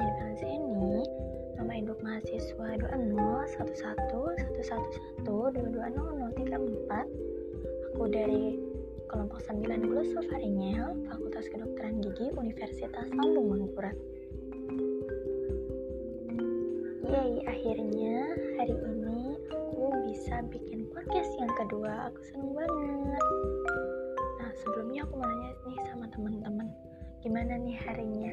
Zeni Dwi Fatma, biasanya dipanggil Zeni. Nama induk mahasiswa 20111111220034. Aku dari kelompok 9 Glossopharyngeal, Fakultas Kedokteran Gigi Universitas Lambung Mangkurat. Yeay, akhirnya hari ini aku bisa bikin podcast yang kedua. Aku seneng banget. Nah, sebelumnya aku mau nanya nih sama teman-teman, gimana nih harinya?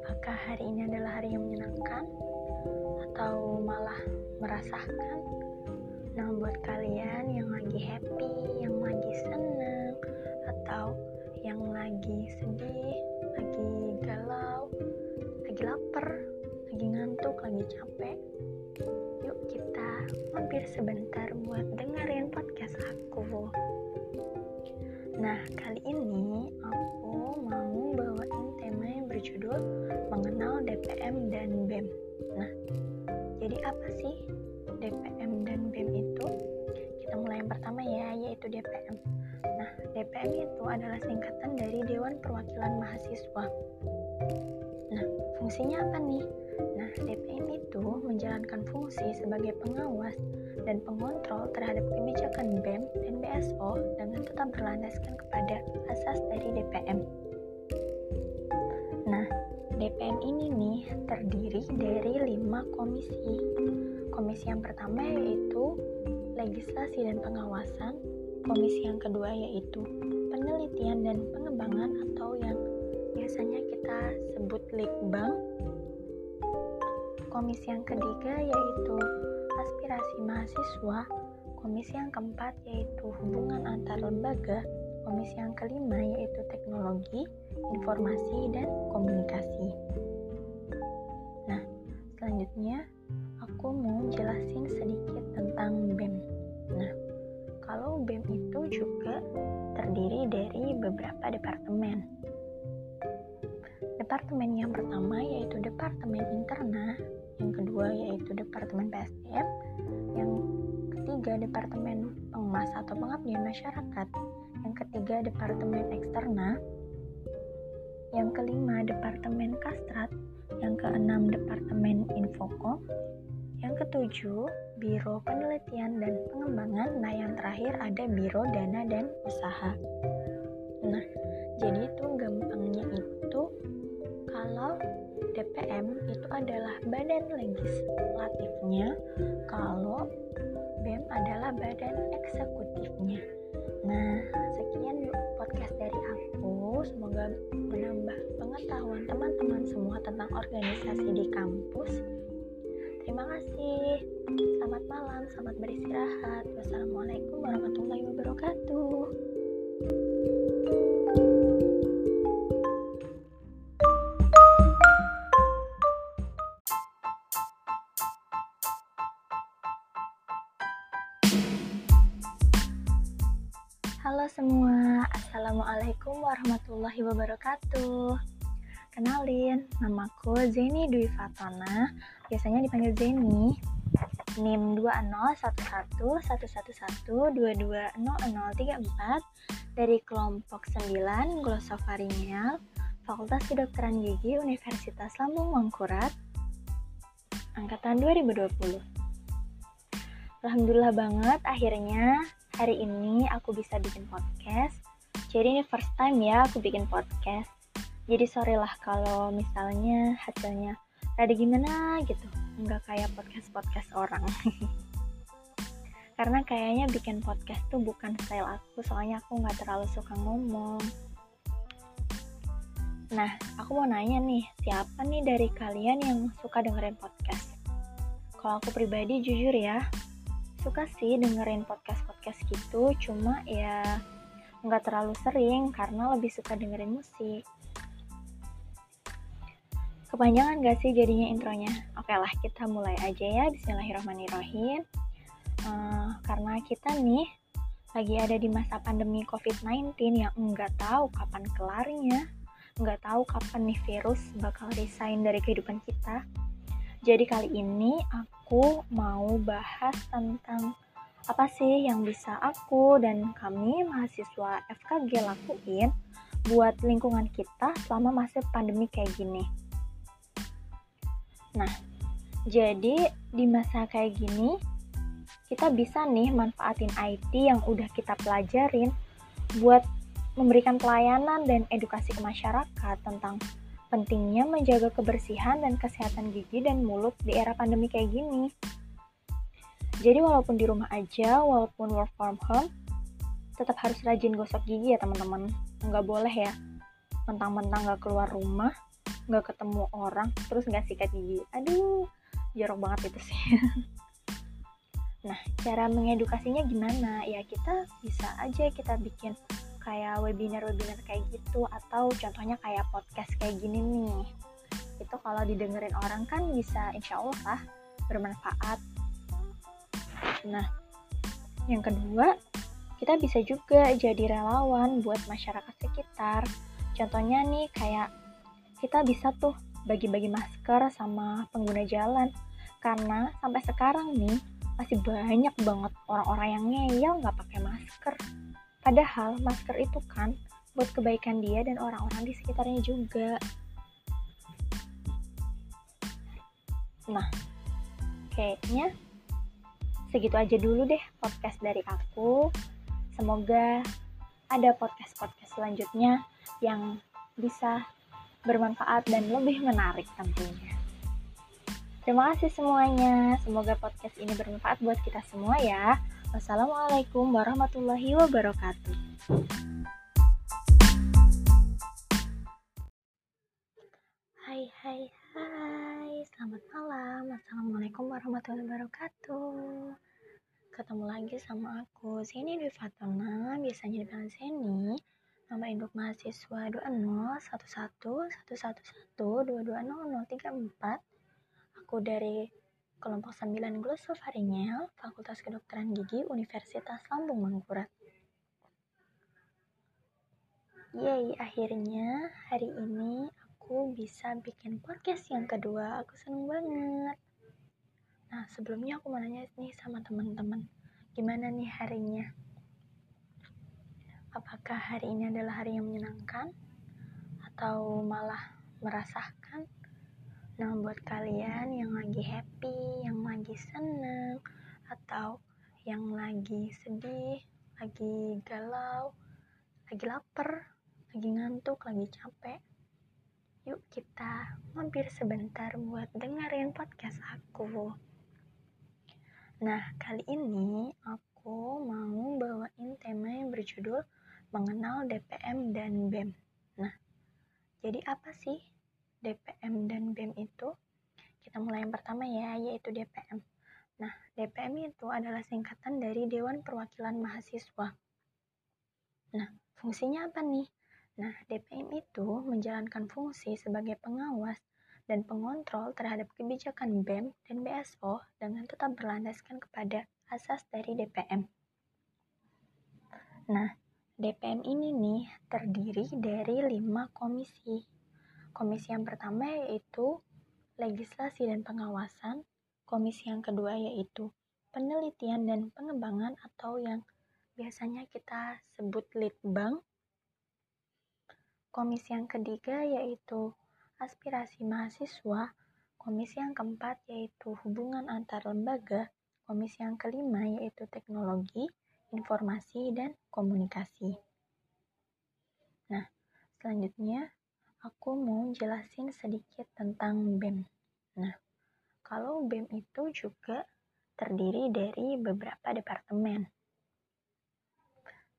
Apakah hari ini adalah hari yang menyenangkan atau malah merasakan? Nah, buat kalian yang lagi happy, yang lagi senang, atau yang lagi sedih, lagi galau, lagi lapar, lagi ngantuk, lagi capek, yuk kita mampir sebentar buat dengerin podcast aku. Nah, kali ini Mengenal DPM dan BEM. Nah, jadi apa sih DPM dan BEM itu? Kita mulai yang pertama ya, yaitu DPM. Nah, DPM itu adalah singkatan dari Dewan Perwakilan Mahasiswa. Nah, fungsinya apa nih? Nah, DPM itu menjalankan fungsi sebagai pengawas dan pengontrol terhadap kebijakan BEM dan BSO dengan tetap berlandaskan kepada asas dari DPM. Nah, DPM ini nih terdiri dari lima komisi. Komisi yang pertama yaitu legislasi dan pengawasan, komisi yang kedua yaitu penelitian dan pengembangan atau yang biasanya kita sebut Litbang. Komisi yang ketiga yaitu aspirasi mahasiswa, komisi yang keempat yaitu hubungan antar lembaga, komisi yang kelima yaitu teknologi, informasi, dan komunikasi. Nah, selanjutnya aku mau jelasin sedikit tentang BEM. Nah, kalau BEM itu juga terdiri dari beberapa departemen. Departemen yang pertama yaitu Departemen Interna, yang kedua yaitu Departemen PSDM, yang ketiga Departemen Pengemas atau Pengabdian Masyarakat, yang ketiga Departemen Eksterna, yang kelima Departemen Kastrat, yang keenam Departemen Infokom, yang ketujuh Biro Penelitian dan Pengembangan, nah yang terakhir ada Biro Dana dan Usaha. Nah, jadi itu gampangnya itu kalau DPM itu adalah badan legislatifnya, kalau BEM adalah badan eksekutifnya. Nah, sekian teman-teman semua tentang organisasi di kampus. Terima kasih. Selamat malam, selamat beristirahat. Wassalamualaikum warahmatullahi wabarakatuh. Halo semua, Assalamualaikum warahmatullahi wabarakatuh Kenalin, namaku Zeni Dwi Fatona Biasanya dipanggil Zeni NIM 2011111220034 Dari kelompok 9 Glossopharyngeal Fakultas Kedokteran Gigi Universitas Lambung Mangkurat Angkatan 2020 Alhamdulillah banget akhirnya hari ini aku bisa bikin podcast. Jadi ini first time ya aku bikin podcast. Jadi sorry lah kalau misalnya hasilnya rada gimana gitu. Nggak kayak podcast-podcast orang. Karena kayaknya bikin podcast tuh bukan style aku, soalnya aku nggak terlalu suka ngomong. Nah, aku mau nanya nih, siapa nih dari kalian yang suka dengerin podcast? Kalau aku pribadi jujur ya, suka sih dengerin podcast-podcast gitu cuma ya nggak terlalu sering karena lebih suka dengerin musik kepanjangan gak sih jadinya intronya? Oke lah kita mulai aja ya. Bismillahirrahmanirrahim. Uh, karena kita nih lagi ada di masa pandemi COVID-19 yang nggak tahu kapan kelarnya nggak tahu kapan nih virus bakal resign dari kehidupan kita. Jadi kali ini aku mau bahas tentang apa sih yang bisa aku dan kami mahasiswa FKG lakuin buat lingkungan kita selama masa pandemi kayak gini. Nah, jadi di masa kayak gini kita bisa nih manfaatin IT yang udah kita pelajarin buat memberikan pelayanan dan edukasi ke masyarakat tentang pentingnya menjaga kebersihan dan kesehatan gigi dan mulut di era pandemi kayak gini. Jadi walaupun di rumah aja, walaupun work from home, tetap harus rajin gosok gigi ya teman-teman. Nggak boleh ya, mentang-mentang nggak keluar rumah, nggak ketemu orang, terus nggak sikat gigi. Aduh, jorok banget itu sih. nah, cara mengedukasinya gimana? Ya kita bisa aja kita bikin kayak webinar-webinar kayak gitu atau contohnya kayak podcast kayak gini nih. Itu kalau didengerin orang kan bisa insya Allah bermanfaat Nah, yang kedua, kita bisa juga jadi relawan buat masyarakat sekitar. Contohnya nih kayak kita bisa tuh bagi-bagi masker sama pengguna jalan. Karena sampai sekarang nih masih banyak banget orang-orang yang ngeyel nggak pakai masker. Padahal masker itu kan buat kebaikan dia dan orang-orang di sekitarnya juga. Nah, kayaknya segitu aja dulu deh podcast dari aku. Semoga ada podcast-podcast selanjutnya yang bisa bermanfaat dan lebih menarik tentunya. Terima kasih semuanya. Semoga podcast ini bermanfaat buat kita semua ya. Wassalamualaikum warahmatullahi wabarakatuh. Hai hai hai, selamat malam. Assalamualaikum warahmatullahi wabarakatuh. Ketemu lagi sama aku, Seni Dwi Fatona, biasanya dipanggil Seni. Nama induk mahasiswa 201111220034. Aku dari kelompok 9 Glosopharyngeal, Fakultas Kedokteran Gigi Universitas Lambung Mangkurat. Yeay, akhirnya hari ini aku bisa bikin podcast yang kedua. Aku seneng banget. Nah, sebelumnya aku mau nanya nih sama teman-teman. Gimana nih harinya? Apakah hari ini adalah hari yang menyenangkan? Atau malah merasakan? Nah, buat kalian yang lagi happy, yang lagi seneng, atau yang lagi sedih, lagi galau, lagi lapar, lagi ngantuk, lagi capek, Yuk kita mampir sebentar buat dengerin podcast aku. Nah, kali ini aku mau bawain tema yang berjudul Mengenal DPM dan BEM. Nah, jadi apa sih DPM dan BEM itu? Kita mulai yang pertama ya, yaitu DPM. Nah, DPM itu adalah singkatan dari Dewan Perwakilan Mahasiswa. Nah, fungsinya apa nih? Nah, DPM itu menjalankan fungsi sebagai pengawas dan pengontrol terhadap kebijakan BEM dan BSO dengan tetap berlandaskan kepada asas dari DPM. Nah, DPM ini nih terdiri dari lima komisi. Komisi yang pertama yaitu legislasi dan pengawasan, komisi yang kedua yaitu penelitian dan pengembangan atau yang biasanya kita sebut litbang, Komisi yang ketiga yaitu aspirasi mahasiswa. Komisi yang keempat yaitu hubungan antar lembaga. Komisi yang kelima yaitu teknologi, informasi, dan komunikasi. Nah, selanjutnya aku mau jelasin sedikit tentang BEM. Nah, kalau BEM itu juga terdiri dari beberapa departemen.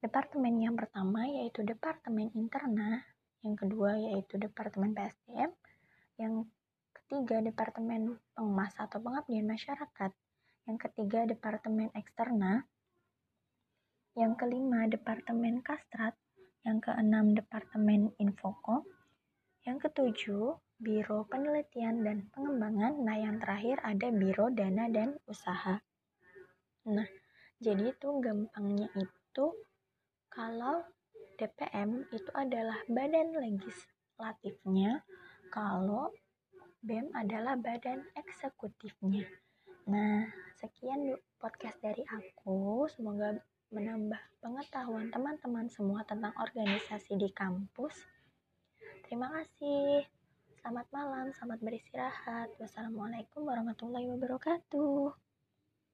Departemen yang pertama yaitu Departemen Interna, yang kedua yaitu Departemen PSDM, yang ketiga Departemen Pengemas atau Pengabdian Masyarakat, yang ketiga Departemen Eksterna, yang kelima Departemen Kastrat, yang keenam Departemen Infokom, yang ketujuh Biro Penelitian dan Pengembangan, nah yang terakhir ada Biro Dana dan Usaha. Nah, jadi itu gampangnya itu kalau DPM itu adalah badan legislatifnya kalau BEM adalah badan eksekutifnya. Nah, sekian podcast dari aku. Semoga menambah pengetahuan teman-teman semua tentang organisasi di kampus. Terima kasih. Selamat malam, selamat beristirahat. Wassalamualaikum warahmatullahi wabarakatuh.